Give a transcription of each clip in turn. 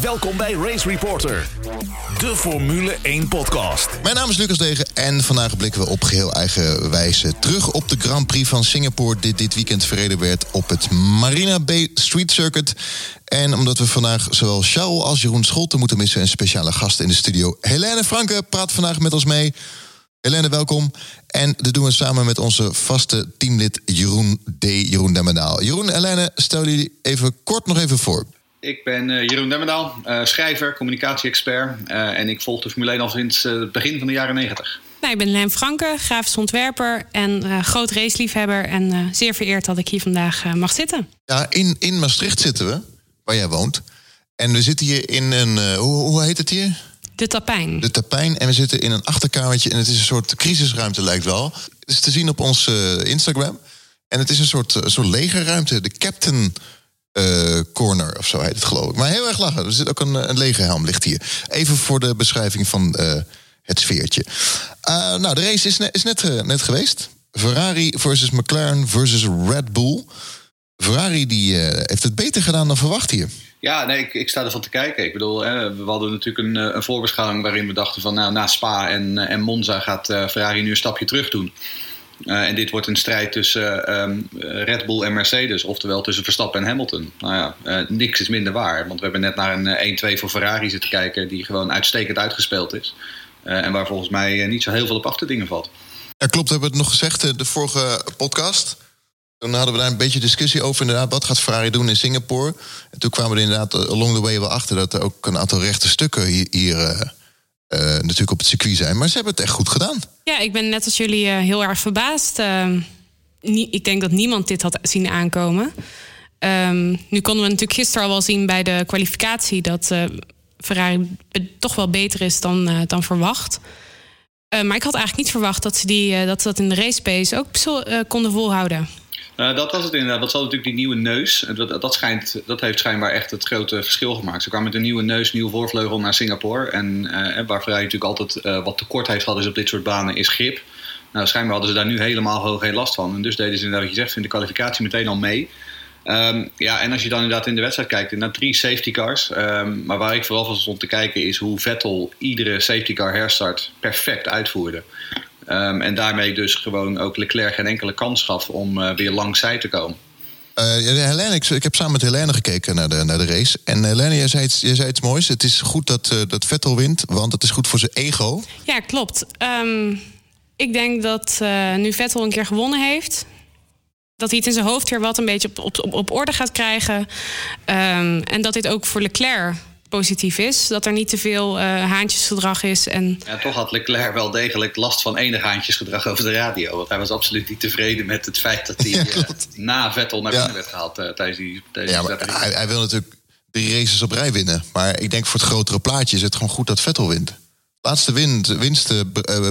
Welkom bij Race Reporter, de Formule 1 podcast. Mijn naam is Lucas Degen en vandaag blikken we op geheel eigen wijze terug op de Grand Prix van Singapore, die dit weekend verreden werd op het Marina Bay Street Circuit. En omdat we vandaag zowel Charles als Jeroen Scholten moeten missen, een speciale gast in de studio. Helene Franke praat vandaag met ons mee. Helene, welkom. En dat doen we samen met onze vaste teamlid Jeroen D. Jeroen Demmendaal. Jeroen, Helene, stel jullie even kort nog even voor. Ik ben uh, Jeroen Demmendaal, uh, schrijver, communicatie-expert. Uh, en ik volg de Formule 1 al sinds het begin van de jaren 90. Nou, ik ben Len Franke, grafisch ontwerper en groot raceliefhebber. En zeer vereerd dat ik hier vandaag mag zitten. Ja, in, in Maastricht zitten we, waar jij woont. En we zitten hier in een, hoe, hoe heet het hier? De Tapijn. De Tapijn. En we zitten in een achterkamertje en het is een soort crisisruimte lijkt wel. Het is te zien op ons Instagram. En het is een soort, een soort legerruimte. De Captain uh, corner of zo heet het geloof ik. Maar heel erg lachen. Er zit ook een, een lege helm ligt hier. Even voor de beschrijving van uh, het sfeertje. Nou, de race is, is net, net geweest. Ferrari versus McLaren versus Red Bull. Ferrari die heeft het beter gedaan dan verwacht hier. Ja, nee, ik, ik sta ervan te kijken. Ik bedoel, we hadden natuurlijk een, een voorbeschouwing waarin we dachten van nou, na Spa en, en Monza gaat Ferrari nu een stapje terug doen. Uh, en dit wordt een strijd tussen um, Red Bull en Mercedes, oftewel tussen Verstappen en Hamilton. Nou ja, uh, niks is minder waar, want we hebben net naar een 1-2 voor Ferrari zitten kijken, die gewoon uitstekend uitgespeeld is. En waar volgens mij niet zo heel veel op te dingen valt. Ja, klopt, we hebben het nog gezegd de vorige podcast. Toen hadden we daar een beetje discussie over, inderdaad, wat gaat Ferrari doen in Singapore? En toen kwamen we er inderdaad along the way wel achter dat er ook een aantal rechte stukken hier. hier uh, natuurlijk op het circuit zijn. Maar ze hebben het echt goed gedaan. Ja, ik ben net als jullie uh, heel erg verbaasd. Uh, ik denk dat niemand dit had zien aankomen. Um, nu konden we natuurlijk gisteren al wel zien bij de kwalificatie dat Ferrari toch wel beter is dan, dan verwacht. maar ik had eigenlijk niet verwacht dat ze, die, dat, dat in de race pace ook konden volhouden. Uh, dat was het inderdaad. Dat was natuurlijk die nieuwe neus. Dat, dat, schijnt, dat heeft schijnbaar echt het grote verschil gemaakt. Ze kwamen met een nieuwe neus, nieuwe voorvleugel naar Singapore. En uh, waar Ferrari natuurlijk altijd wat tekort heeft gehad is op dit soort banen, is grip. Nou, schijnbaar hadden ze daar nu helemaal geen last van. En dus deden ze inderdaad, wat je zegt, in de kwalificatie meteen al mee. Um, ja, en als je dan inderdaad in de wedstrijd kijkt, naar drie safety cars. Um, maar waar ik vooral van stond te kijken is hoe Vettel iedere safety car herstart perfect uitvoerde. Um, en daarmee dus gewoon ook Leclerc geen enkele kans gaf om uh, weer langzij te komen. Uh, Helene, ik, ik, heb samen met Helene gekeken naar de, naar de race. En Helene, jij zei, iets, jij zei iets moois. Het is goed dat, uh, dat Vettel wint, want het is goed voor zijn ego. Ja, klopt. Um, ik denk dat nu Vettel een keer gewonnen heeft... dat hij het in zijn hoofd weer wat een beetje op, op, op orde gaat krijgen. Um, en dat dit ook voor Leclerc positief is. Dat er niet te veel uh, haantjesgedrag is. En... Ja, toch had Leclerc wel degelijk last van enig haantjesgedrag over de radio. Want hij was absoluut niet tevreden met het feit dat hij ja, uh, na Vettel naar binnen ja. werd gehaald uh, tijdens die, tijdens ja, maar hij, hij, wil natuurlijk drie races op rij winnen. Maar ik denk voor het grotere plaatje is het gewoon goed dat Vettel wint. Laatste winst, winst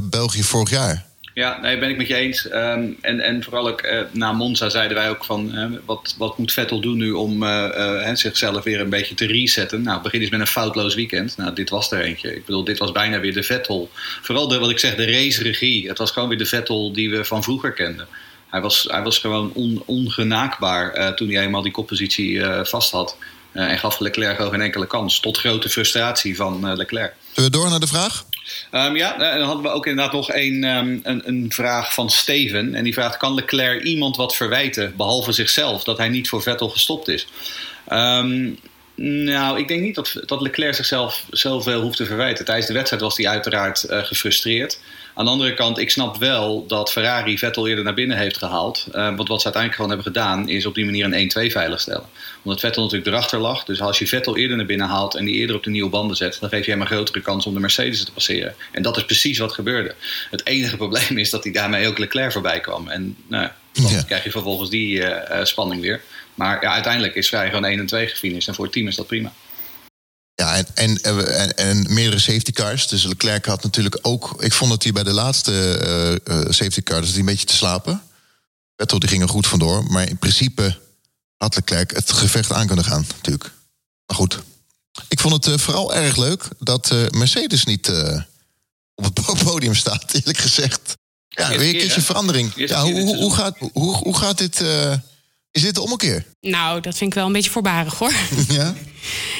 België vorig jaar. Ja, nee, ben ik met je eens. Um, en, en vooral ook uh, na Monza zeiden wij ook van uh, wat, wat moet Vettel doen nu om uh, zichzelf weer een beetje te resetten. Nou, begin eens met een foutloos weekend. Nou, dit was er eentje. Ik bedoel, dit was bijna weer de Vettel. Vooral de, wat ik zeg, de race-regie. Het was gewoon weer de Vettel die we van vroeger kenden. Hij was, hij was gewoon on, ongenaakbaar toen hij eenmaal die koppositie vast had. en gaf Leclerc gewoon geen enkele kans. Tot grote frustratie van Leclerc. Zullen we door naar de vraag? Um, ja, dan hadden we ook inderdaad nog een, um, een, een, vraag van Steven. En die vraagt: Kan Leclerc iemand wat verwijten, behalve zichzelf, dat hij niet voor Vettel gestopt is? Um, nou, ik denk niet dat, dat Leclerc zichzelf zoveel hoeft te verwijten. Tijdens de wedstrijd was hij uiteraard uh, gefrustreerd. Aan de andere kant, ik snap wel dat Ferrari Vettel eerder naar binnen heeft gehaald. Uh, want wat ze uiteindelijk gewoon hebben gedaan, is op die manier een 1-2 veiligstellen. Omdat Vettel natuurlijk erachter lag. Dus als je Vettel eerder naar binnen haalt en die eerder op de nieuwe banden zet, dan geef je hem een grotere kans om de Mercedes te passeren. En dat is precies wat gebeurde. Het enige probleem is dat hij daarmee ook Leclerc voorbij kwam. En nou, dan ja. krijg je vervolgens die uh, spanning weer. Maar ja, uiteindelijk is Ferrari gewoon 1 en 2 gefinished. En voor het team is dat prima. Ja, en, en, en, en, meerdere safety cars. Dus Leclerc had natuurlijk ook... Ik vond dat hij bij de laatste uh, uh, safety car... een beetje te slapen. Vettel die ging er goed vandoor. Maar in principe had Leclerc het gevecht aan kunnen gaan, natuurlijk. Maar goed. Ik vond het uh, vooral erg leuk dat Mercedes niet op het podium staat, eerlijk gezegd. Ja, weer een keertje verandering. Ja, hoe, hoe, hoe, gaat, hoe, hoe gaat dit Is dit de ommekeer? Nou, dat vind ik wel een beetje voorbarig hoor. Ja?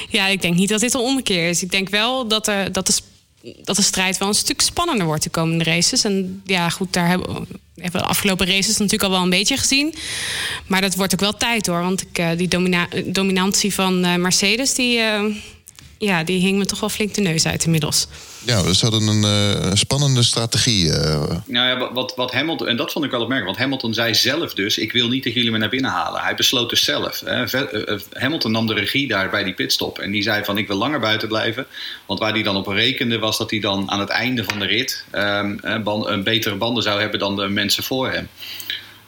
Ja, ik denk niet dat dit een ommekeer is. Ik denk wel dat, er, dat, de, dat de strijd wel een stuk spannender wordt de komende races. En ja, goed, daar hebben, hebben we de afgelopen races natuurlijk al wel een beetje gezien. Maar dat wordt ook wel tijd hoor. Want ik, eh, die domina- dominantie van eh, Mercedes, die, eh, ja, die hing me toch wel flink de neus uit inmiddels. Ja, ze hadden een eh, spannende strategie. eh. Nou ja, wat- wat, Hamilton, en dat vond ik wel opmerkelijk, want Hamilton zei zelf dus: Ik wil niet dat jullie me naar binnen halen. Hij besloot dus zelf. Hè. Eh, Hamilton nam de regie daar bij die pitstop en die zei: van Ik wil langer buiten blijven. Want waar hij dan op rekende was dat hij dan aan het einde van de rit ehm, eh, ban- een betere banden zou hebben dan de mensen voor hem.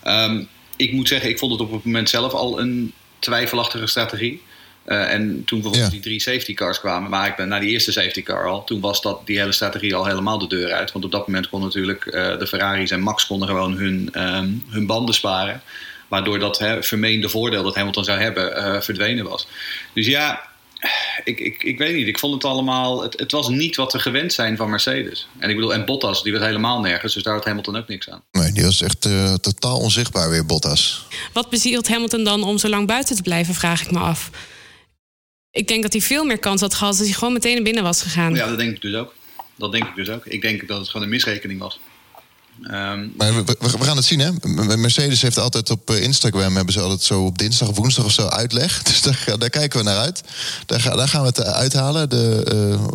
Ehm, ik moet zeggen, ik vond het op het moment zelf al een twijfelachtige strategie. Eh, en toen bijvoorbeeld Ja. die drie safety cars kwamen, maar ik ben naar die eerste safety car al, toen was dat, die hele strategie al helemaal de deur uit. Want op dat moment kon natuurlijk eh, de Ferraris en Max konden gewoon hun, ehm, hun banden sparen. Waardoor dat hè, vermeende voordeel dat Hamilton zou hebben eh, verdwenen was. Dus ja, ik, ik, ik weet niet. Ik vond het allemaal. Het, het was niet wat we gewend zijn van Mercedes. En ik bedoel, en Bottas, die was helemaal nergens. Dus daar had Hamilton ook niks aan. Nee, die was echt eh, totaal onzichtbaar weer, Bottas. Wat bezielt Hamilton dan om zo lang buiten te blijven, vraag ik me af. Ik denk dat hij veel meer kans had gehad als hij gewoon meteen naar binnen was gegaan. Ja, dat denk ik dus ook. Dat denk ik dus ook. Ik denk dat het gewoon een misrekening was. Ehm, Maar we, we, we gaan het zien, hè? Mercedes heeft altijd op eh, Instagram... hebben ze altijd zo op dinsdag of woensdag of zo uitleg. Dus daar, daar kijken we naar uit. Daar gaan we het eh, uithalen, de, eh,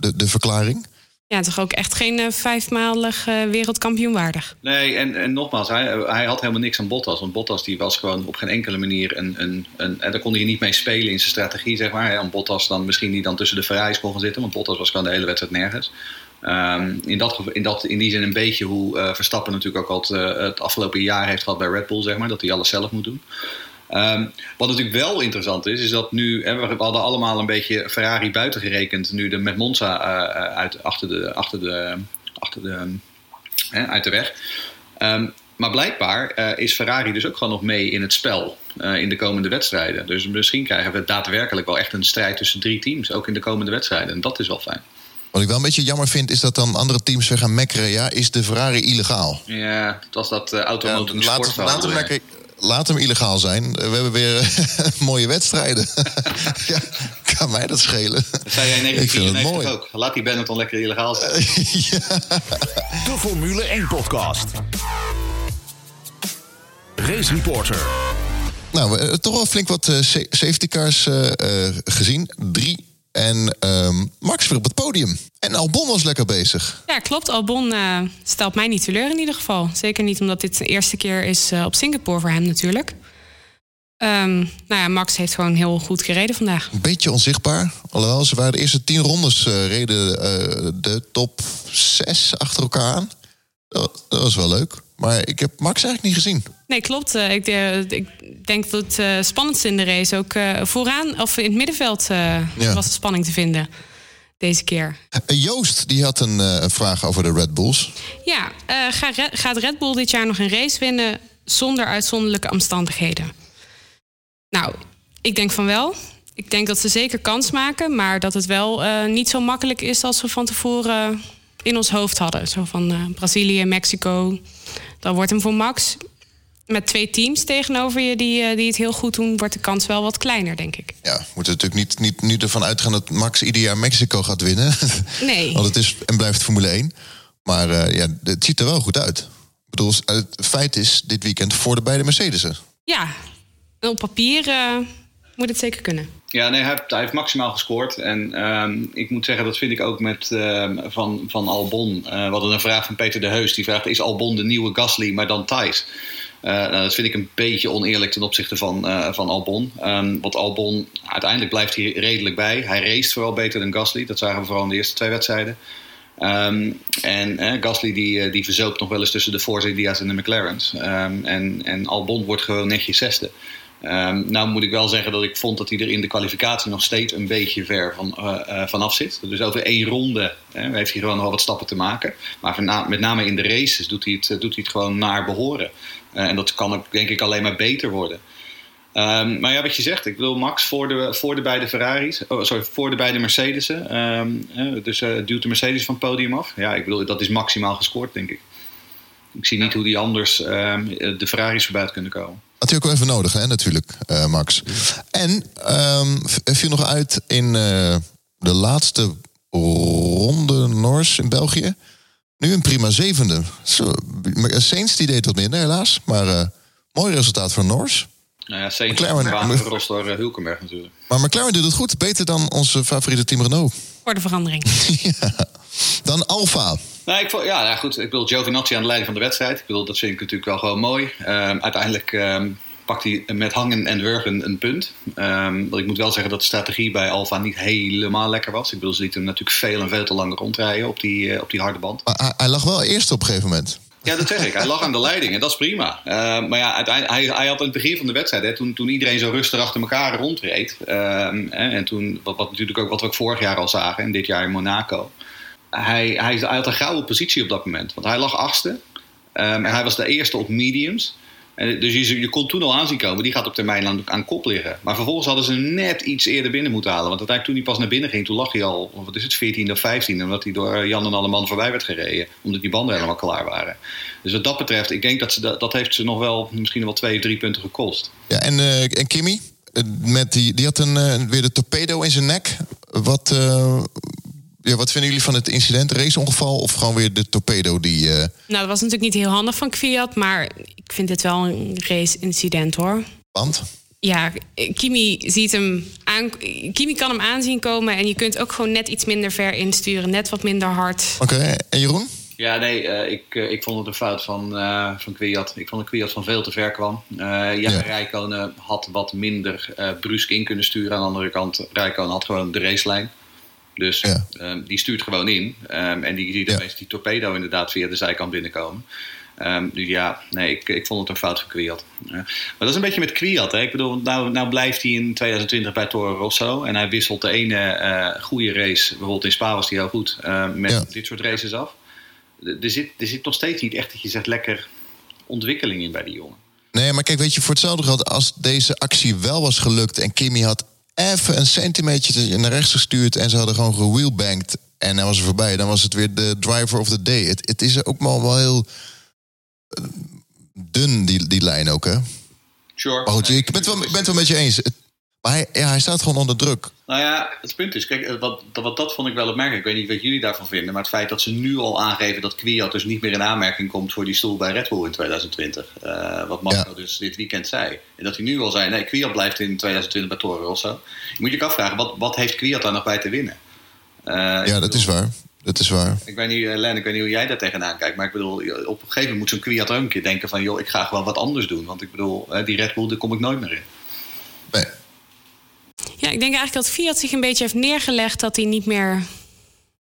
de, de verklaring. Ja, toch ook echt geen eh, vijfmalig eh, wereldkampioen waardig. Nee, en, en nogmaals, hij, hij had helemaal niks aan Bottas. Want Bottas die was gewoon op geen enkele manier een... een, een en daar kon hij niet mee spelen in zijn strategie, zeg maar. Hè. Om Bottas dan misschien niet dan tussen de Ferraris kon gaan zitten. Want Bottas was gewoon de hele wedstrijd nergens. Ehm, in, dat, in, dat, in die zin een beetje hoe eh, Verstappen natuurlijk ook al het, eh, het afgelopen jaar heeft gehad bij Red Bull, zeg maar. Dat hij alles zelf moet doen. Ehm, wat natuurlijk wel interessant is, is dat nu... Hè, we hadden allemaal een beetje Ferrari buiten gerekend... nu de met Monza eh, eh, uit, achter de... Achter de, achter de hè, uit de weg. Ehm, maar blijkbaar eh, is Ferrari dus ook gewoon nog mee in het spel in de komende wedstrijden. Dus misschien krijgen we daadwerkelijk wel echt een strijd tussen drie teams, ook in de komende wedstrijden. En dat is wel fijn. Wat ik wel een beetje jammer vind, is dat dan andere teams weer gaan mekkeren. Ja, is de Ferrari illegaal? Ja, het was dat uh, Ja, automotive laat, sportverhaal. Laat, hem illegaal zijn. We hebben weer mooie wedstrijden. ja, kan mij dat schelen. Dat zei jij in Ik vind het 1994 mooi. ook. Laat die Benetton lekker illegaal zijn. De Formule 1 podcast. Race Reporter. Nou, we hebben toch wel flink wat eh, sa- safety cars eh, eh, gezien. Drie. En ehm, Max weer op het podium. En Albon was lekker bezig. Ja, klopt. Albon eh, stelt mij niet teleur in ieder geval. Zeker niet omdat dit de eerste keer is eh, op Singapore voor hem natuurlijk. Ehm, nou ja, Max heeft gewoon heel goed gereden vandaag. Een beetje onzichtbaar. Alhoewel, ze waren de eerste tien rondes eh, reden de top zes achter elkaar aan. Dat, dat was wel leuk. Maar ik heb Max eigenlijk niet gezien. Nee, klopt. Eh, ik, eh, ik denk dat het eh, spannendste in de race ook vooraan of in het middenveld Ja. was de spanning te vinden. Deze keer. Joost die had een, vraag over de Red Bulls. Ja, gaat Red Bull dit jaar nog een race winnen zonder uitzonderlijke omstandigheden? Nou, ik denk van wel. Ik denk dat ze zeker kans maken, maar dat het wel niet zo makkelijk is als we van tevoren in ons hoofd hadden. Zo van eh, Brazilië, Mexico. Dan wordt hem voor Max. Met twee teams tegenover je die, eh, die het heel goed doen, wordt de kans wel wat kleiner, denk ik. Ja, we moeten natuurlijk niet, niet, niet ervan uitgaan dat Max ieder jaar Mexico gaat winnen. Nee. Want het is en blijft Formule 1. Maar eh, ja, het ziet er wel goed uit. Ik bedoel, het feit is dit weekend voor de beide Mercedes'en. Ja, op papier moet het zeker kunnen. Ja, nee, hij heeft, hij heeft maximaal gescoord. En ehm, ik moet zeggen, dat vind ik ook met ehm, van, van Albon. Eh, we hadden een vraag van Peter de Heus. Die vraagt, is Albon de nieuwe Gasly, maar dan Thijs? Eh, nou, dat vind ik een beetje oneerlijk ten opzichte van, eh, van Albon. Ehm, want Albon, uiteindelijk blijft hij redelijk bij. Hij race vooral beter dan Gasly. Dat zagen we vooral in de eerste twee wedstrijden. En eh, Gasly die, die verzoopt nog wel eens tussen de Force India's en de McLaren's. En, en Albon wordt gewoon netjes zesde. Ehm, nou moet ik wel zeggen dat ik vond dat hij er in de kwalificatie nog steeds een beetje ver van, eh, eh, vanaf zit. Dus over één ronde hè, heeft hij gewoon nog wel wat stappen te maken. Maar met name in de races doet hij het, eh, doet hij het gewoon naar behoren. Eh, en dat kan ook denk ik alleen maar beter worden. Ehm, maar ja, wat je zegt, ik wil Max voor de, voor de beide Ferraris, oh, sorry, voor de beide Mercedes'en. Ehm, eh, dus duwt de Mercedes van het podium af. Ja, ik bedoel, dat is maximaal gescoord, denk ik. Ik zie niet hoe die anders de Ferraris voorbij kunnen komen. Ook wel even nodig, hè, natuurlijk, uh, Max. En um, viel nog uit in uh, de laatste ronde Nors in België. Nu een prima zevende. Zo, Saints die deed wat minder, helaas. Maar uh, mooi resultaat voor Nors. Nou ja, Saints McLaren door Hulkenberg natuurlijk. Maar McLaren doet het goed. Beter dan onze favoriete team Renault. Voor de verandering. ja. Dan Alfa. Nou, ik vond, ja, ja, goed. Ik bedoel, Giovinazzi aan de leiding van de wedstrijd. Ik bedoel, dat vind ik natuurlijk wel gewoon mooi. Um, uiteindelijk um, pakt hij met hangen en wurgen een punt. Um, want ik moet wel zeggen dat de strategie bij Alfa niet helemaal lekker was. Ik bedoel, ze lieten hem natuurlijk veel en veel te lang rondrijden op die, uh, op die harde band. Maar hij, hij lag wel eerst op een gegeven moment. Ja, dat zeg ik. Hij lag aan de leiding en dat is prima. Uh, maar ja, hij, hij had aan het begin van de wedstrijd, hè, toen, toen iedereen zo rustig achter elkaar rondreed. Uh, en toen, wat, natuurlijk ook wat we ook vorig jaar al zagen en dit jaar in Monaco. Hij, hij, hij had een gouden positie op dat moment. Want hij lag achtste. Um, en hij was de eerste op mediums. En dus je, je kon toen al aanzien komen, die gaat op termijn aan, aan kop liggen. Maar vervolgens hadden ze net iets eerder binnen moeten halen. Want uiteindelijk toen hij pas naar binnen ging, toen lag hij al, wat is het, 14 of 15. Omdat hij door Jan en alle man voorbij werd gereden. Omdat die banden helemaal klaar waren. Dus wat dat betreft, ik denk dat ze dat, dat heeft ze nog wel misschien wel twee, drie punten gekost. Ja, en, uh, en Kimmy, met die, die had een, weer de torpedo in zijn nek. Wat, ja, wat vinden jullie van het incident, raceongeval of gewoon weer de torpedo die. Uh... Nou, dat was natuurlijk niet heel handig van Kwiat, maar ik vind dit wel een race-incident hoor. Want? Ja, Kimi ziet hem aan. Kimi kan hem aanzien komen en je kunt ook gewoon net iets minder ver insturen, net wat minder hard. Oké, okay. en Jeroen? Ja, nee, uh, ik, uh, ik vond het een fout van, uh, van Kwiat. Ik vond dat Kwiat van veel te ver kwam. ja, ja. Rijkonen had wat minder brusk in kunnen sturen. Aan de andere kant, Rijkonen had gewoon de racelijn. Dus ja. um, die stuurt gewoon in. Um, en die ziet ja. opeens die torpedo inderdaad via de zijkant binnenkomen. Um, dus ja, nee, ik, ik vond het een fout van Kwiat. Uh, maar dat is een beetje met Kwiat. Hè? Ik bedoel, nou, nou blijft hij in 2020 bij Toro Rosso. En hij wisselt de ene uh, goede race, bijvoorbeeld in Spa was hij heel goed, uh, met ja. dit soort races af. Er zit, er zit nog steeds niet echt dat je zegt lekker ontwikkeling in bij die jongen. Nee, maar kijk, weet je, voor hetzelfde geld, als deze actie wel was gelukt en Kimmy had even een centimeter naar rechts gestuurd en ze hadden gewoon gewheelbanked en dan was er voorbij. Dan was het weer de driver of the day. Het, het is ook wel, wel heel uh, dun, die, die lijn ook, hè? Sure. Maar goed, ik ben het wel, ben het wel met je eens. Het, maar hij, ja, hij staat gewoon onder druk. Nou ja, het punt is, kijk, wat, wat dat vond ik wel opmerkelijk. Ik weet niet wat jullie daarvan vinden, maar het feit dat ze nu al aangeven dat Kwiat dus niet meer in aanmerking komt voor die stoel bij Red Bull in 2020. Uh, wat Marco ja. dus dit weekend zei. En dat hij nu al zei, nee, Kwiat blijft in 2020 bij Toro Rosso. Je moet je afvragen, wat, wat heeft Kwiat daar nog bij te winnen? Uh, ja, dat is waar. Dat is waar. Ik weet niet, Len, ik weet niet hoe jij daar tegenaan kijkt. Maar ik bedoel, op een gegeven moment moet zo'n Kwiat ook een keer denken van... joh, ik ga gewoon wat anders doen. Want ik bedoel, die Red Bull, daar kom ik nooit meer in. Ja, ik denk eigenlijk dat Fiat zich een beetje heeft neergelegd dat hij niet meer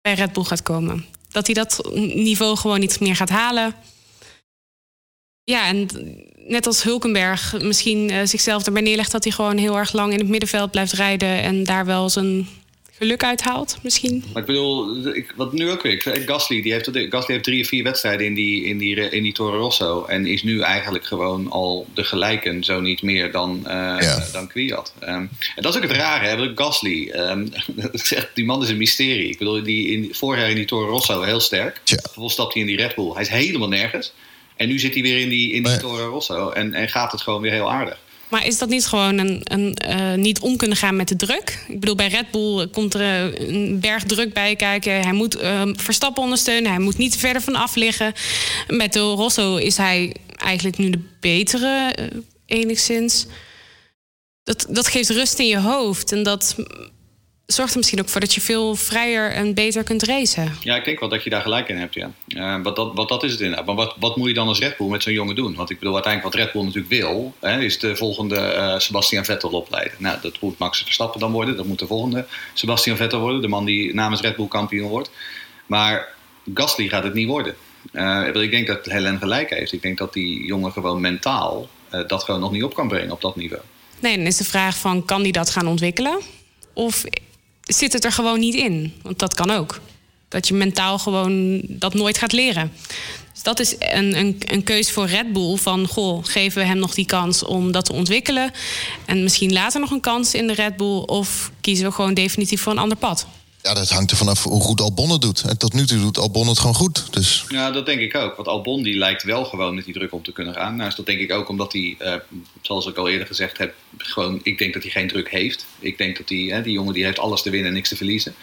bij Red Bull gaat komen. Dat hij dat niveau gewoon niet meer gaat halen. Ja, en net als Hulkenberg misschien uh, zichzelf erbij neerlegt dat hij gewoon heel erg lang in het middenveld blijft rijden en daar wel zijn geluk uithaalt, misschien. Maar ik bedoel, ik, wat nu ook weer. Gasly, die heeft, Gasly heeft drie of vier wedstrijden in die, in, die, in die Toro Rosso. En is nu eigenlijk gewoon al de gelijken, zo niet meer dan, uh, ja. dan Kwiat. Um, en dat is ook het rare, hè, Gasly. Um, die man is een mysterie. Ik bedoel, die in, vorig jaar in die Toro Rosso heel sterk. Ja. Vervolgens stapt hij in die Red Bull. Hij is helemaal nergens. En nu zit hij weer in die, in die Maar- Toro Rosso. En, en gaat het gewoon weer heel aardig. Maar is dat niet gewoon een, een eh, niet om kunnen gaan met de druk? Ik bedoel, bij Red Bull komt er eh, een berg druk bij kijken. Hij moet eh, Verstappen ondersteunen. Hij moet niet verder van af liggen. Met de Rosso is hij eigenlijk nu de betere, eh, enigszins. Dat, dat geeft rust in je hoofd. En dat zorgt er misschien ook voor dat je veel vrijer en beter kunt racen. Ja, ik denk wel dat je daar gelijk in hebt, ja. Uh, wat, dat, wat dat is het inderdaad. Maar wat, wat moet je dan als Red Bull met zo'n jongen doen? Want ik bedoel, uiteindelijk wat Red Bull natuurlijk wil... Hè, is de volgende uh, Sebastian Vettel opleiden. Nou, dat moet Max Verstappen dan worden. Dat moet de volgende Sebastian Vettel worden. De man die namens Red Bull kampioen wordt. Maar Gasly gaat het niet worden. Uh, ik denk dat Helen gelijk heeft. Ik denk dat die jongen gewoon mentaal dat gewoon nog niet op kan brengen op dat niveau. Nee, dan is de vraag van, kan die dat gaan ontwikkelen? Of zit het er gewoon niet in? Want dat kan ook. Dat je mentaal gewoon dat nooit gaat leren. Dus dat is een, een, een keuze voor Red Bull. Van, goh, geven we hem nog die kans om dat te ontwikkelen? En misschien later nog een kans in de Red Bull? Of kiezen we gewoon definitief voor een ander pad? Ja, dat hangt er vanaf hoe goed Albon het doet. En tot nu toe doet Albon het gewoon goed. Dus Ja, dat denk ik ook. Want Albon die lijkt wel gewoon met die druk om te kunnen gaan. Nou dat denk ik ook omdat hij, eh, zoals ik al eerder gezegd heb, gewoon, ik denk dat hij geen druk heeft. Ik denk dat hij, die jongen die heeft alles te winnen en niks te verliezen.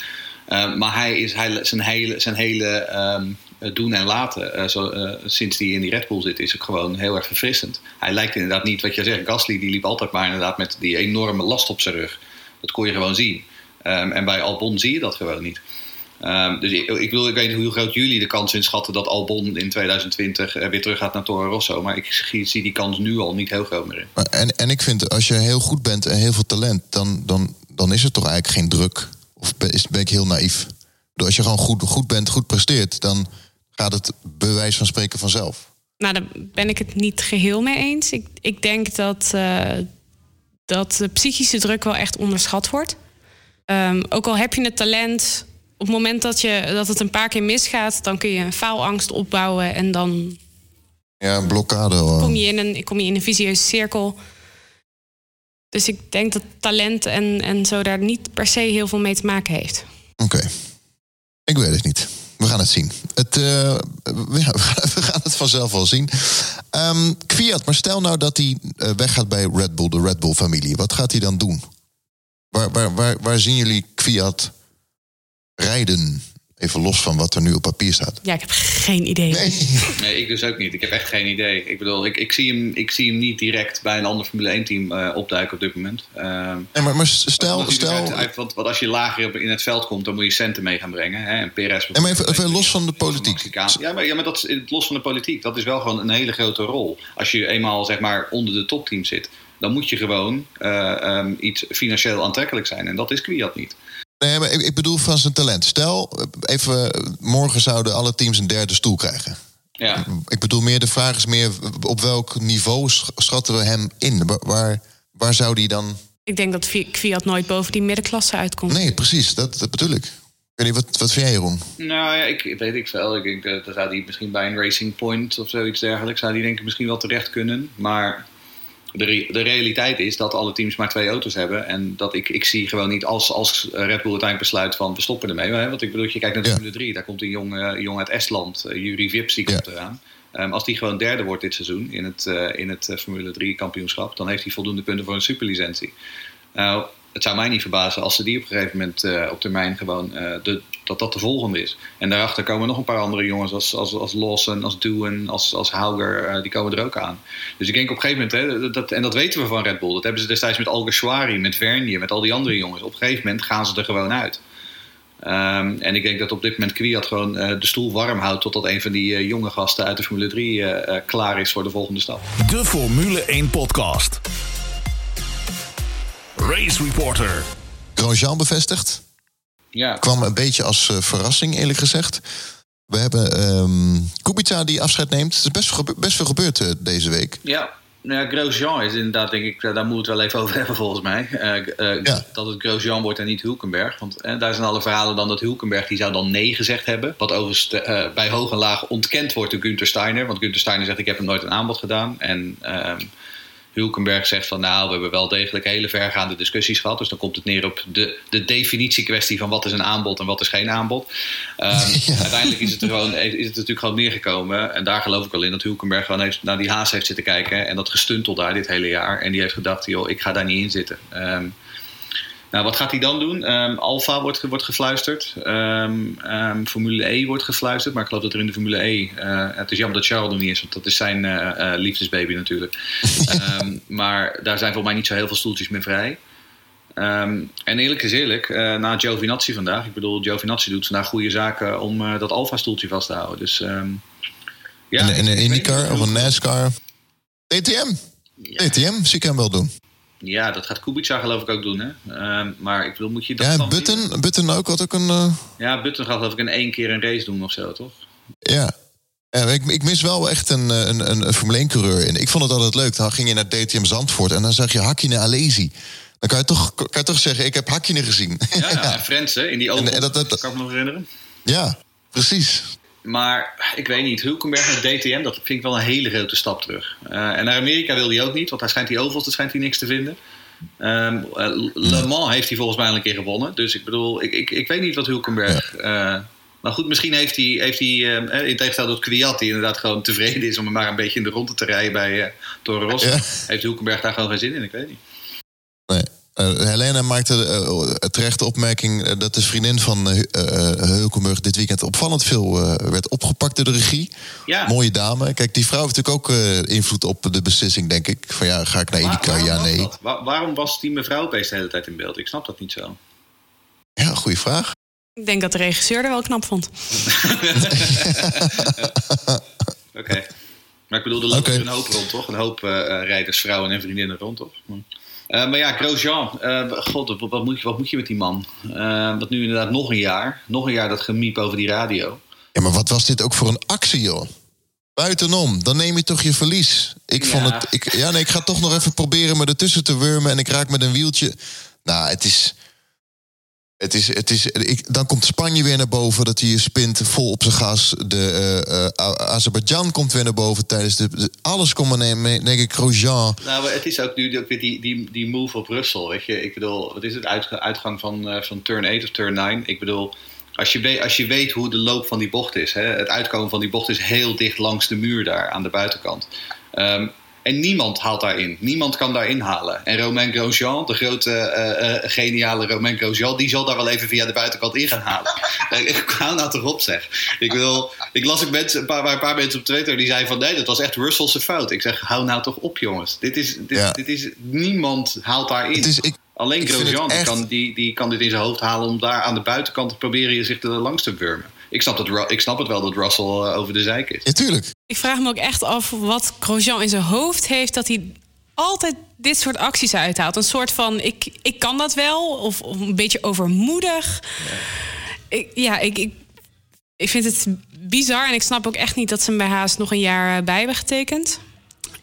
Eh, maar hij is hij, zijn hele, zijn hele ehm, doen en laten, eh, zo, sinds hij in die Red Bull zit, is ook gewoon heel erg verfrissend. Hij lijkt inderdaad niet, wat je zegt, Gasly die liep altijd maar inderdaad met die enorme last op zijn rug. Dat kon je gewoon zien. Ehm, en bij Albon zie je dat gewoon niet. Ehm, dus ik, ik, wil, ik weet niet hoe groot jullie de kans inschatten dat Albon in 2020 eh, weer terug gaat naar Toro Rosso. Maar ik zie, zie die kans nu al niet heel groot meer in. En, en ik vind, als je heel goed bent en heel veel talent, dan, dan, dan is er toch eigenlijk geen druk. Of ben, is, ben ik heel naïef? Als je gewoon goed, goed bent, goed presteert, dan gaat het bewijs van spreken vanzelf. Nou, daar ben ik het niet geheel mee eens. Ik, ik denk dat, eh, dat de psychische druk wel echt onderschat wordt. Ehm, ook al heb je het talent, op het moment dat, je, dat het een paar keer misgaat, dan kun je een faalangst opbouwen en dan Ja, een blokkade. hoor. kom je in een, kom je in een visieuze cirkel. Dus ik denk dat talent en, en zo daar niet per se heel veel mee te maken heeft. Oké. Ik weet het niet. We gaan het zien. Het, eh, we, gaan- het vanzelf wel zien. Ehm Kwiat, maar stel nou dat hij eh, weggaat bij Red Bull, de Red Bull-familie. Wat gaat hij dan doen? Waar, waar, waar, waar zien jullie Kwiat rijden? Even los van wat er nu op papier staat. Ja, ik heb geen idee. Nee. Nee, ik dus ook niet. Ik heb echt geen idee. Ik bedoel, ik, ik, zie, hem, ik zie hem niet direct bij een ander Formule 1-team eh, opduiken op dit moment. Ehm, Nee, maar, maar stel, stel uit- uit- want, want als je lager in het veld komt, dan moet je centen mee gaan brengen. Hè? En Perez Nee, maar even- even los van de politiek. Ja, maar, ja, maar dat is los van de politiek. Dat is wel gewoon een hele grote rol. Als je eenmaal zeg maar onder de topteam zit, dan moet je gewoon eh, ehm, iets financieel aantrekkelijk zijn. En dat is Kwiat niet. Nee, maar ik, ik bedoel van zijn talent. Stel, even, morgen zouden alle teams een derde stoel krijgen. Ja. Ik bedoel meer, de vraag is meer, op welk niveau sch- schatten we hem in? Wa- Waar, waar zou die dan... Ik denk dat Kwiat nooit boven die middenklasse uitkomt. Nee, precies, dat, dat bedoel ik. Ik weet niet, wat, wat vind jij, Jeroen? Nou ja, ik weet ik veel. Ik denk dat dan zou die misschien bij een Racing Point of zoiets dergelijks, zou die denk ik misschien wel terecht kunnen. Maar de, de realiteit is dat alle teams maar twee auto's hebben. En dat ik, ik zie gewoon niet als, als Red Bull uiteindelijk besluit van we stoppen ermee. Hè? Want ik bedoel, je kijkt naar de Ja. Formule 3, daar komt een jong, eh, jong uit Estland, eh, Yuri Vips, die komt Ja. eraan. Ehm, als die gewoon derde wordt dit seizoen in het, eh, in het Formule 3 kampioenschap, dan heeft hij voldoende punten voor een superlicentie. Nou, het zou mij niet verbazen als ze die op een gegeven moment eh, op termijn gewoon eh, de, dat dat de volgende is. En daarachter komen nog een paar andere jongens als, als, als Lawson, als Doohan, als, als Hauger, eh, die komen er ook aan. Dus ik denk op een gegeven moment, hè, dat, en dat weten we van Red Bull, dat hebben ze destijds met Alguersuari, met Vernier, met al die andere jongens. Op een gegeven moment gaan ze er gewoon uit. Ehm, en ik denk dat op dit moment Kwiat gewoon de stoel warm houdt totdat een van die jonge gasten uit de Formule 3 eh, eh, klaar is voor de volgende stap. De Formule 1 podcast. Race Reporter. Grosjean bevestigd. Ja, Kwam een beetje als eh, verrassing, eerlijk gezegd. We hebben ehm Kubica die afscheid neemt. Er is best, best veel gebeurd eh, deze week. Ja, nou ja, Grosjean is inderdaad, denk ik, eh, daar moeten we het wel even over hebben volgens mij. Eh, eh, Ja. Dat het Grosjean wordt en niet Hulkenberg. Want daar zijn alle verhalen dan dat Hulkenberg, die zou dan nee gezegd hebben. Wat overigens eh, bij hoog en laag ontkend wordt door Günther Steiner. Want Günther Steiner zegt, ik heb hem nooit een aanbod gedaan. En ehm, Hulkenberg zegt van, nou, we hebben wel degelijk hele vergaande discussies gehad. Dus dan komt het neer op de, de definitiekwestie van wat is een aanbod en wat is geen aanbod. Ehm, Uiteindelijk is het, er gewoon, is het natuurlijk gewoon neergekomen. En daar geloof ik wel in dat Hulkenberg gewoon heeft, naar die haas heeft zitten kijken. En dat gestuntel daar dit hele jaar. En die heeft gedacht, joh, ik ga daar niet in zitten. Ehm, nou, wat gaat hij dan doen? Ehm Alfa wordt, wordt gefluisterd. Ehm, ehm, Formule E wordt gefluisterd. Maar ik geloof dat er in de Formule E... eh, het is jammer dat Charles er niet is. Want dat is zijn eh, eh, liefdesbaby natuurlijk. Maar daar zijn voor mij niet zo heel veel stoeltjes meer vrij. En eerlijk is eerlijk, na Giovinazzi vandaag... Ik bedoel, Giovinazzi doet vandaag goede zaken... om dat Alfa-stoeltje vast te houden. Dus ja, in, in een IndyCar of een NASCAR. DTM. DTM zie ik hem wel doen. Ja, dat gaat Kubica geloof ik ook doen. Hè? Ehm, maar ik bedoel, moet je dat Ja, Button, Button ook, wat ook een... eh, Ja, Button gaat geloof ik in één keer een race doen of zo, toch? Ja. Ja, ik, ik mis wel echt een, eh, een, een, een Formule 1 coureur in. Ik vond het altijd leuk. Dan ging je naar DTM Zandvoort en dan zag je Hakkinen Alesi. Dan kan je toch, kan je toch zeggen, ik heb Hakkinen gezien. Ja, ja. en Frensen in die. En- en dat- dat- kan ik me nog herinneren. ja, precies. Maar ik weet niet, Hulkenberg naar DTM, dat vind ik wel een hele grote stap terug. Eh, en naar Amerika wil hij ook niet, want daar schijnt die ovals, daar schijnt hij niks te vinden. Ehm, eh, Le Mans heeft hij volgens mij al een keer gewonnen. Dus ik bedoel, ik, ik, ik weet niet wat Hulkenberg. eh, maar goed, misschien heeft hij, heeft hij eh, in tegenstelling tot Kwiat, die inderdaad gewoon tevreden is om maar een beetje in de ronde te rijden bij uh, Toro Rosso, Ja. heeft Hulkenberg daar gewoon geen zin in. Ik weet niet. Eh, Helena maakte eh, terecht de opmerking eh, dat de vriendin van eh, eh, Hulkenburg dit weekend opvallend veel eh, werd opgepakt door de regie. Ja, Mooie dame. Kijk, die vrouw heeft natuurlijk ook eh, invloed op de beslissing, denk ik. Van ja, ga ik naar Waar- waarom Ja, was nee. waarom was die mevrouw opeens de hele tijd in beeld? Ik snap dat niet zo. Ja, goede vraag. Ik denk dat de regisseur er wel knap vond. Oké. Maar ik bedoel, er er een hoop rond, toch? Een hoop eh, eh, rijders, vrouwen en vriendinnen rond, toch? Hm. Eh, maar ja, Grosjean. eh, God, wat, moet je, wat moet je met die man? Eh wat nu inderdaad nog een jaar. Nog een jaar dat gemiep over die radio. Ja, maar wat was dit ook voor een actie, joh? Buitenom, dan neem je toch je verlies. Ik vond het. Ik, ja, nee, ik ga toch nog even proberen me ertussen te wurmen en ik raak met een wieltje. Nou, het is. Het is, het is, ik, dan komt Spanje weer naar boven, dat hij spint vol op zijn gas. De, eh, Azerbeidzjan komt weer naar boven tijdens de. alles komt maar nemen, denk ik, Grosjean. Nou, het is ook nu weer die, die, die move op Russell. Weet je, ik bedoel, wat is het? Uitga- uitgang van, eh, van turn 8 of turn 9. Ik bedoel, als je, weet, als je weet hoe de loop van die bocht is. Hè, het uitkomen van die bocht is heel dicht langs de muur daar aan de buitenkant. Ehm, en niemand haalt daarin. Niemand kan daarin halen. En Romain Grosjean, de grote eh, eh, geniale Romain Grosjean, die zal daar wel even via de buitenkant in gaan halen. Eh, ik hou nou toch op zeg. Ik, wil, ik las ook mensen, een, paar, een paar mensen op Twitter die zeiden van nee, dat was echt Russell's fout. Ik zeg, hou nou toch op jongens. Dit is, dit, Ja. dit is, niemand haalt daarin. Het is, ik, Alleen ik Grosjean die kan, die, die kan dit in zijn hoofd halen om daar aan de buitenkant te proberen zich er langs te wurmen. Ik snap, dat, ik snap het wel dat Russell eh, over de zijk is. ja, tuurlijk. Ik vraag me ook echt af wat Grosjean in zijn hoofd heeft... dat hij altijd dit soort acties uithaalt. Een soort van, ik, ik kan dat wel, of, of een beetje overmoedig. Ja, ik, ja ik, ik, ik vind het bizar en ik snap ook echt niet... dat ze hem bij Haas nog een jaar eh, bij hebben getekend.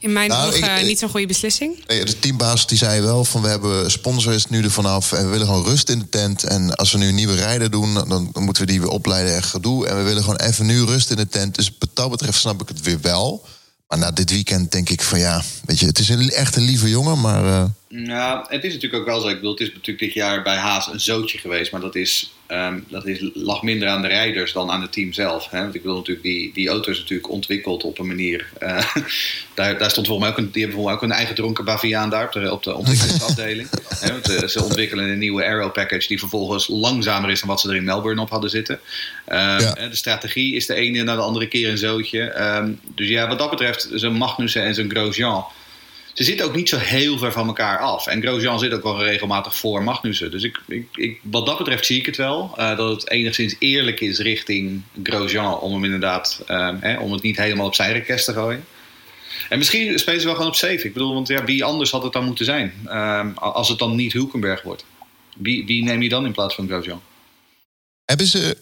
In mijn Nou, ogen ik- eh, niet zo'n goede beslissing. Nee, de teambaas die zei wel van we hebben sponsors nu er vanaf en we willen gewoon rust in de tent. En als we nu een nieuwe rijder doen, dan, dan moeten we die weer opleiden en gedoe. En we willen gewoon even nu rust in de tent. Dus wat dat betreft snap ik het weer wel. Maar na dit weekend denk ik van ja, weet je, het is een, echt een lieve jongen, maar eh, Ja, het is natuurlijk ook wel zo. Ik bedoel, het is natuurlijk dit jaar bij Haas een zootje geweest. Maar dat, is, ehm, dat is, lag minder aan de rijders dan aan het team zelf. Hè? Want ik bedoel natuurlijk, die, die auto is natuurlijk ontwikkeld op een manier. eh, daar, daar stond volgens mij ook een, die hebben volgens mij ook een eigen dronken Baviaan daar op de, op de ontwikkelingsafdeling. Hè, want, eh, ze ontwikkelen een nieuwe aero package die vervolgens langzamer is dan wat ze er in Melbourne op hadden zitten. Ehm, Ja. De strategie is de ene na de andere keer een zootje. Ehm, dus ja, wat dat betreft, zijn Magnussen en zijn Grosjean. Ze zitten ook niet zo heel ver van elkaar af. En Grosjean zit ook wel regelmatig voor Magnussen. Dus ik, ik, ik, wat dat betreft zie ik het wel. eh, dat het enigszins eerlijk is richting Grosjean. Om hem inderdaad, ehm, hè, om het niet helemaal op zijn rekest te gooien. En misschien spelen ze wel gewoon op safe. Ik bedoel, want ja, wie anders had het dan moeten zijn? Ehm, als het dan niet Hulkenberg wordt. Wie, wie neem je dan in plaats van Grosjean? hebben ze.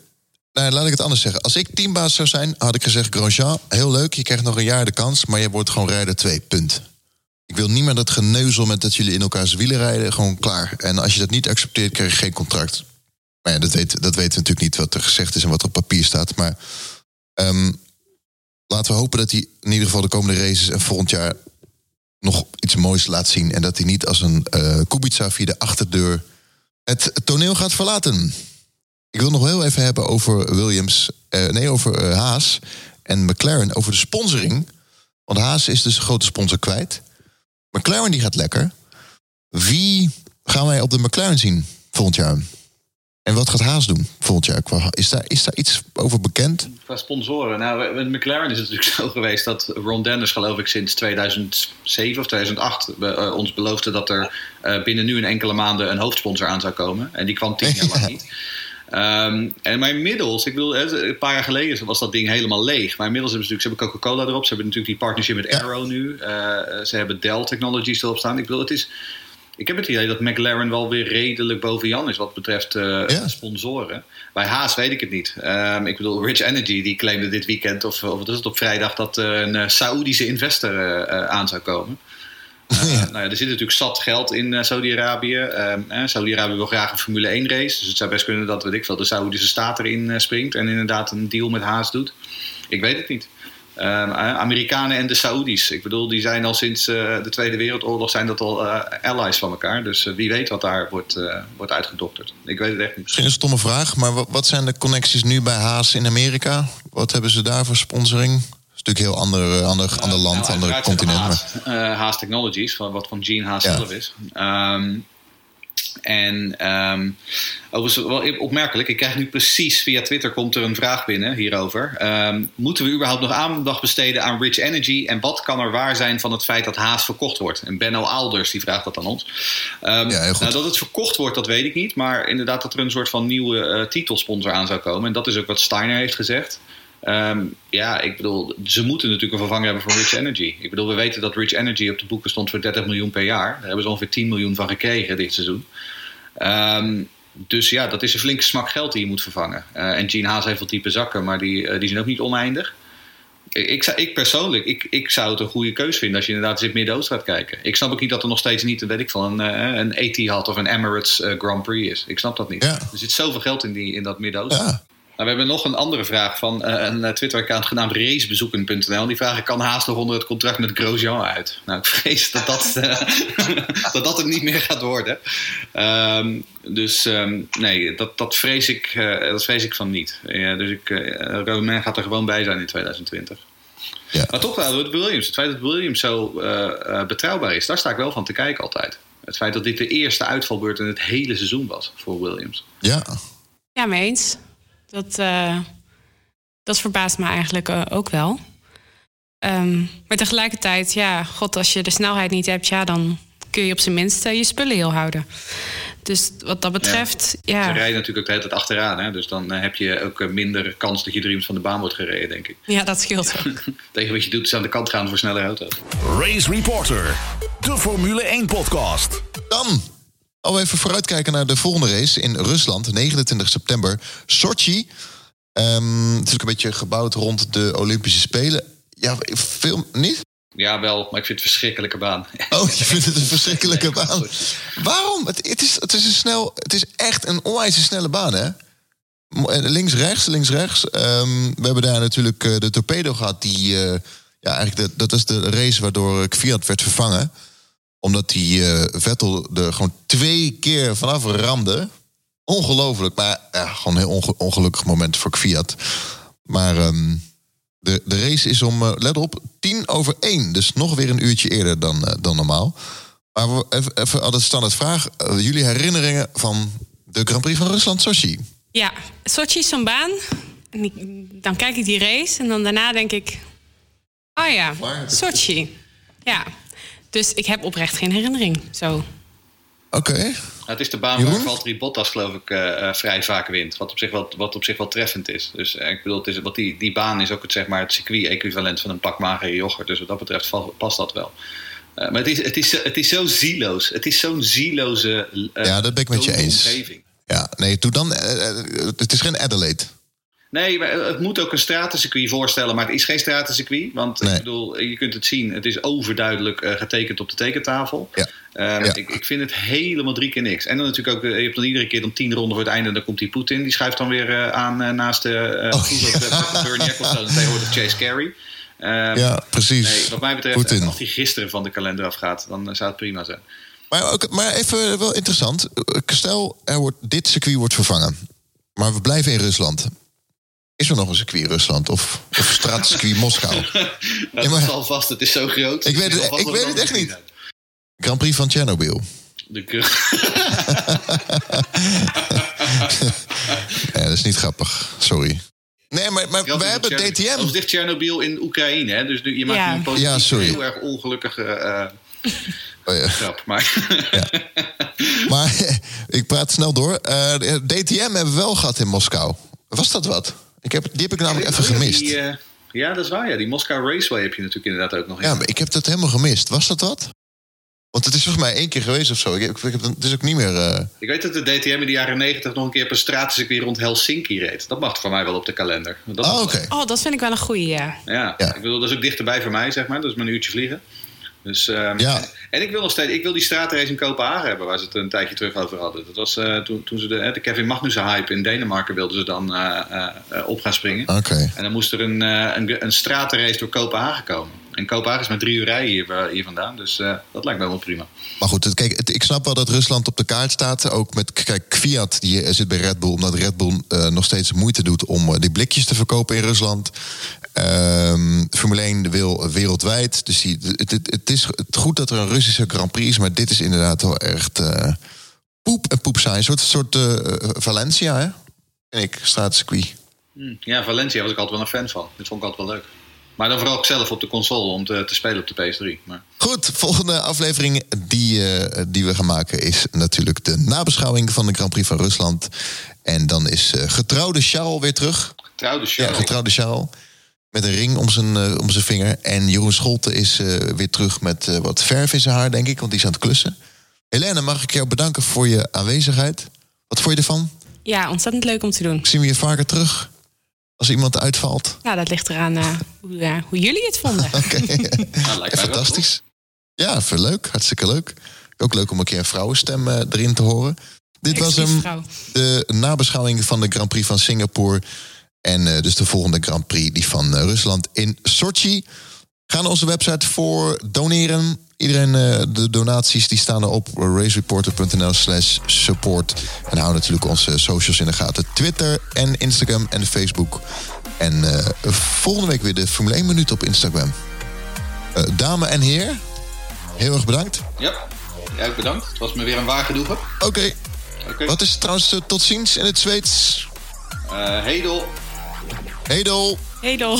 Nou, laat ik het anders zeggen. Als ik teambaas zou zijn, had ik gezegd: Grosjean, heel leuk, je krijgt nog een jaar de kans, maar je wordt gewoon rijder 2. Punt. Ik wil niet meer dat geneuzel met dat jullie in elkaars wielen rijden. Gewoon klaar. En als je dat niet accepteert, krijg je geen contract. Maar ja, dat, weet, dat weten we natuurlijk niet wat er gezegd is en wat er op papier staat. Maar ehm, laten we hopen dat hij in ieder geval de komende races en volgend jaar nog iets moois laat zien. En dat hij niet als een eh Kubica via de achterdeur het toneel gaat verlaten. Ik wil nog heel even hebben over Williams. eh, nee, over eh, Haas en McLaren. Over de sponsoring. Want Haas is dus een grote sponsor kwijt. McLaren die gaat lekker. Wie gaan wij op de McLaren zien volgend jaar? En wat gaat Haas doen volgend jaar? Is daar, is daar iets over bekend? Qua sponsoren. Nou, met McLaren is het natuurlijk zo geweest dat Ron Dennis, geloof ik, sinds 2007 of 2008 be- eh, ons beloofde dat er eh, binnen nu een enkele maanden een hoofdsponsor aan zou komen. En die kwam tien jaar lang niet. Ehm, en maar inmiddels, ik bedoel, een paar jaar geleden was dat ding helemaal leeg. Maar inmiddels hebben ze natuurlijk, ze hebben Coca-Cola erop. Ze hebben natuurlijk die partnership met. Arrow nu. Eh, ze hebben Dell Technologies erop staan. Ik bedoel, het is... Ik heb het idee dat McLaren wel weer redelijk boven Jan is wat betreft eh, Ja. sponsoren. Bij Haas weet ik het niet. Ehm, ik bedoel, Rich Energy die claimde dit weekend, of, of wat is het op vrijdag, dat er een uh, Saoedische investor eh, uh, aan zou komen. Uh, ja. Nou ja, er zit natuurlijk zat geld in uh, Saudi-Arabië. Uh, Saudi-Arabië wil graag een Formule 1 race. Dus het zou best kunnen dat weet ik veel, de Saoedische staat erin uh, springt en inderdaad een deal met Haas doet. Ik weet het niet. Ehm, Amerikanen en de Saoedi's. Ik bedoel, die zijn al sinds de Tweede Wereldoorlog zijn dat al allies van elkaar. Dus wie weet wat daar wordt, wordt uitgedokterd. Ik weet het echt niet. Misschien een stomme vraag, maar wat zijn de connecties nu bij Haas in Amerika? Wat hebben ze daar voor sponsoring? Is natuurlijk heel ander, ander, ander land, nou, ander continent. Haas, maar... Haas Technologies, wat van Gene Haas zelf is. Um, en um, overigens wel opmerkelijk, ik krijg nu precies via Twitter komt er een vraag binnen hierover. Um, moeten we überhaupt nog aandacht besteden aan Rich Energy? En wat kan er waar zijn van het feit dat Haas verkocht wordt? En Benno Alders die vraagt dat aan ons. Um, ja, nou, dat het verkocht wordt, dat weet ik niet. Maar inderdaad dat er een soort van nieuwe uh, titelsponsor aan zou komen. En dat is ook wat Steiner heeft gezegd. Um, ja, ik bedoel, ze moeten natuurlijk een vervanger hebben voor Rich Energy. Ik bedoel, we weten dat Rich Energy op de boeken stond voor 30 miljoen per jaar. Daar hebben ze ongeveer 10 miljoen van gekregen dit seizoen. Um, dus ja, dat is een flinke smak geld die je moet vervangen. Uh, en Gene Haas heeft wel diepe zakken, maar die, uh, die zijn ook niet oneindig. Ik, ik, ik, persoonlijk, ik, ik zou het een goede keus vinden als je inderdaad zit Midden-Oosten gaat kijken. Ik snap ook niet dat er nog steeds niet, weet ik van, een, uh, een Etihad of een Emirates Grand Prix is. Ik snap dat niet. Ja. Er zit zoveel geld in, die, in dat Midden-Oosten. Ja. Nou, we hebben nog een andere vraag van uh, een eh, Twitter-account genaamd racebezoeken.nl. Die vragen: kan Haas nog onder het contract met Grosjean uit? Nou, ik vrees dat dat, uh, dat, dat het niet meer gaat worden. Um, dus um, nee, dat, dat, vrees ik, dat vrees ik van niet. Ja, dus ik, Romain gaat er gewoon bij zijn in 2020. Ja. Maar toch wel, het Williams. Het feit dat Williams zo betrouwbaar is, daar sta ik wel van te kijken altijd. Het feit dat dit de eerste uitvalbeurt in het hele seizoen was voor Williams. Ja. Ja, mee eens. Dat, uh, dat verbaast me eigenlijk uh, ook wel. Um, maar tegelijkertijd, ja, god, als je de snelheid niet hebt, ja, dan kun je op zijn minst uh, je spullen heel houden. Dus wat dat betreft, ja. ja. Ze rijden natuurlijk ook de hele tijd achteraan, hè? dus dan heb je ook minder kans dat je drie van de baan wordt gereden, denk ik. Ja, dat scheelt ook. Tegen wat je doet is aan de kant gaan voor snelle auto's. Race Reporter, de Formule 1-podcast. Dan Al even vooruitkijken naar de volgende race in Rusland, 29 september. Sochi. Um, het is ook een beetje gebouwd rond de Olympische Spelen. Ja, veel niet? Ja, wel, maar ik vind het een verschrikkelijke baan. Oh, je vindt het een verschrikkelijke baan? Waarom? Het, het, is, het, is een snel, het is echt een onwijs snelle baan, hè? Links, rechts, links, rechts. Um, we hebben daar natuurlijk uh, de torpedo gehad. Die, uh, ja, eigenlijk de, dat is de race waardoor Kviat werd vervangen omdat die uh, Vettel er gewoon twee keer vanaf ramde. Ongelooflijk, maar ja, gewoon een heel ongelukkig moment voor Fiat. Maar um, de, de race is om, uh, let op, tien over één. Dus nog weer een uurtje eerder dan, uh, dan normaal. Maar we, even, even altijd standaard vraag. jullie herinneringen van de Grand Prix van Rusland, Sochi? Ja, Sochi is zo'n baan. Dan kijk ik die race en dan daarna denk ik... Oh ja, Sochi. Ja, dus ik heb oprecht geen herinnering. Zo. Oké. Nou, het is de baan waar Valtteri Bottas geloof ik uh, vrij vaak wint. Wat op zich wel, wat op zich wel treffend is. Dus uh, ik bedoel, het is, wat die, die baan is ook het, zeg maar, het circuit-equivalent van een pak magere yoghurt. Dus wat dat betreft past dat wel. maar het is, het, is, het is zo zieloos. Het is zo'n zieloze Ja, dat ben ik met je eens. Omgeving. Ja, nee, doe dan... het is geen Adelaide. Nee, maar het moet ook een stratencircuit voorstellen, maar het is geen stratencircuit. Want ik bedoel, je kunt het zien, het is overduidelijk uh, getekend op de tekentafel. Ja. Uh, ja. Ik, ik, vind het helemaal drie keer niks. En dan natuurlijk ook, je hebt dan iedere keer dan tien ronden voor het einde, en dan komt die Poetin, die schuift dan weer uh, aan naast de uh, oh, Bernie Ecclestone en tegenwoordig Chase Carey. Ehm, ja, precies. Nee, wat mij betreft, Putin. als hij gisteren van de kalender afgaat, dan zou het prima zijn. Maar, ook, maar even wel interessant. Stel, er wordt, dit circuit wordt vervangen. Maar we blijven in Rusland. Is er nog een circuit Rusland of, of straatcircuit Moskou? dat ja, maar, vast, het is zo groot. Ik weet het, ik weet het echt niet. Grand Prix van Chernobyl. De ja, dat is niet grappig, sorry. Nee, maar, maar we hebben DTM. Als ligt Chernobyl in Oekraïne, hè? dus je maakt ja. een positief, ja, sorry. heel erg ongelukkige uh, oh, ja. grap. Maar, ja. maar ik praat snel door. Uh, DTM hebben we wel gehad in Moskou. Was dat wat? Ik heb, die heb ik namelijk even gemist. Die, uh, ja, dat is waar. Ja. Die Moskou Raceway heb je natuurlijk inderdaad ook nog. Ja, maar ik heb dat helemaal gemist. Was dat wat? Want het is volgens mij één keer geweest of zo. Ik heb, ik heb, het is ook niet meer. Uh... Ik weet dat de DTM in de jaren negentig nog een keer op een straatcircuit rond Helsinki reed. Dat mag voor mij wel op de kalender. Dat oh, oké. Oh, dat vind ik wel een goeie, ja. ja. Ja, ik bedoel, dat is ook dichterbij voor mij, zeg maar. Dat is een uurtje vliegen. Dus, ehm, Ja. En ik wil nog steeds, ik wil die straatrace in Kopenhagen hebben, waar ze het een tijdje terug over hadden. Dat was eh, toen, toen ze de, de Kevin Magnussen hype in Denemarken wilden ze dan eh, op gaan springen. Oké. En dan moest er een, een, een stratenrace door Kopenhagen komen. En Kopenhagen is met drie uur rijden hier, hier vandaan, dus dat lijkt me wel prima. Maar goed, het- kijk, het- ik snap wel dat Rusland op de kaart staat. Ook met, kijk, Fiat die zit bij Red Bull, omdat Red Bull nog steeds moeite doet om die blikjes te verkopen in Rusland. Ehm, Formule 1 wil wereldwijd. Dus die, het, het, het is het goed dat er een Russische Grand Prix is, maar dit is inderdaad wel echt eh, poep en poep zijn. Een soort, soort eh, Valencia, hè? En ik, straatcircuit. Hm. Ja, Valencia was ik altijd wel een fan van. Dit vond ik altijd wel leuk. Maar dan vooral ook zelf op de console om te, te spelen op de PS3. Maar... Goed, volgende aflevering die, eh, die we gaan maken is natuurlijk de nabeschouwing van de Grand Prix van Rusland. En dan is eh, getrouwde Charles weer terug. Trouwde Ja, show. getrouwde Charles. Met een ring om zijn, eh, om zijn vinger. En Jeroen Scholte is eh, weer terug met eh, wat verf in zijn haar, denk ik, want die is aan het klussen. Helene, mag ik jou bedanken voor je aanwezigheid? Wat vond je ervan? Ja, ontzettend leuk om te doen. Zien we je vaker terug? Als iemand uitvalt? Ja, dat ligt eraan eh, hoe, hoe jullie het vonden. Oké. Nou, Fantastisch. Ja, veel leuk. Hartstikke leuk. Ook leuk om een keer een vrouwenstem erin te horen. Dit was hem, vrouw. de nabeschouwing van de Grand Prix van Singapore. En eh, dus de volgende Grand Prix, die van eh, Rusland in Sochi. Ga naar onze website voor doneren. Iedereen, eh, de donaties die staan erop. racereporter.nl slash support. En hou natuurlijk onze socials in de gaten. Twitter en Instagram en Facebook. En volgende week weer de Formule 1 minuut op Instagram. Dame en heer, heel erg bedankt. Ja, ook bedankt. Het was me weer een waar genoegen. Oké, Oké. wat is trouwens tot ziens in het Zweeds? Eh, Hedel. Hej då! Hej då!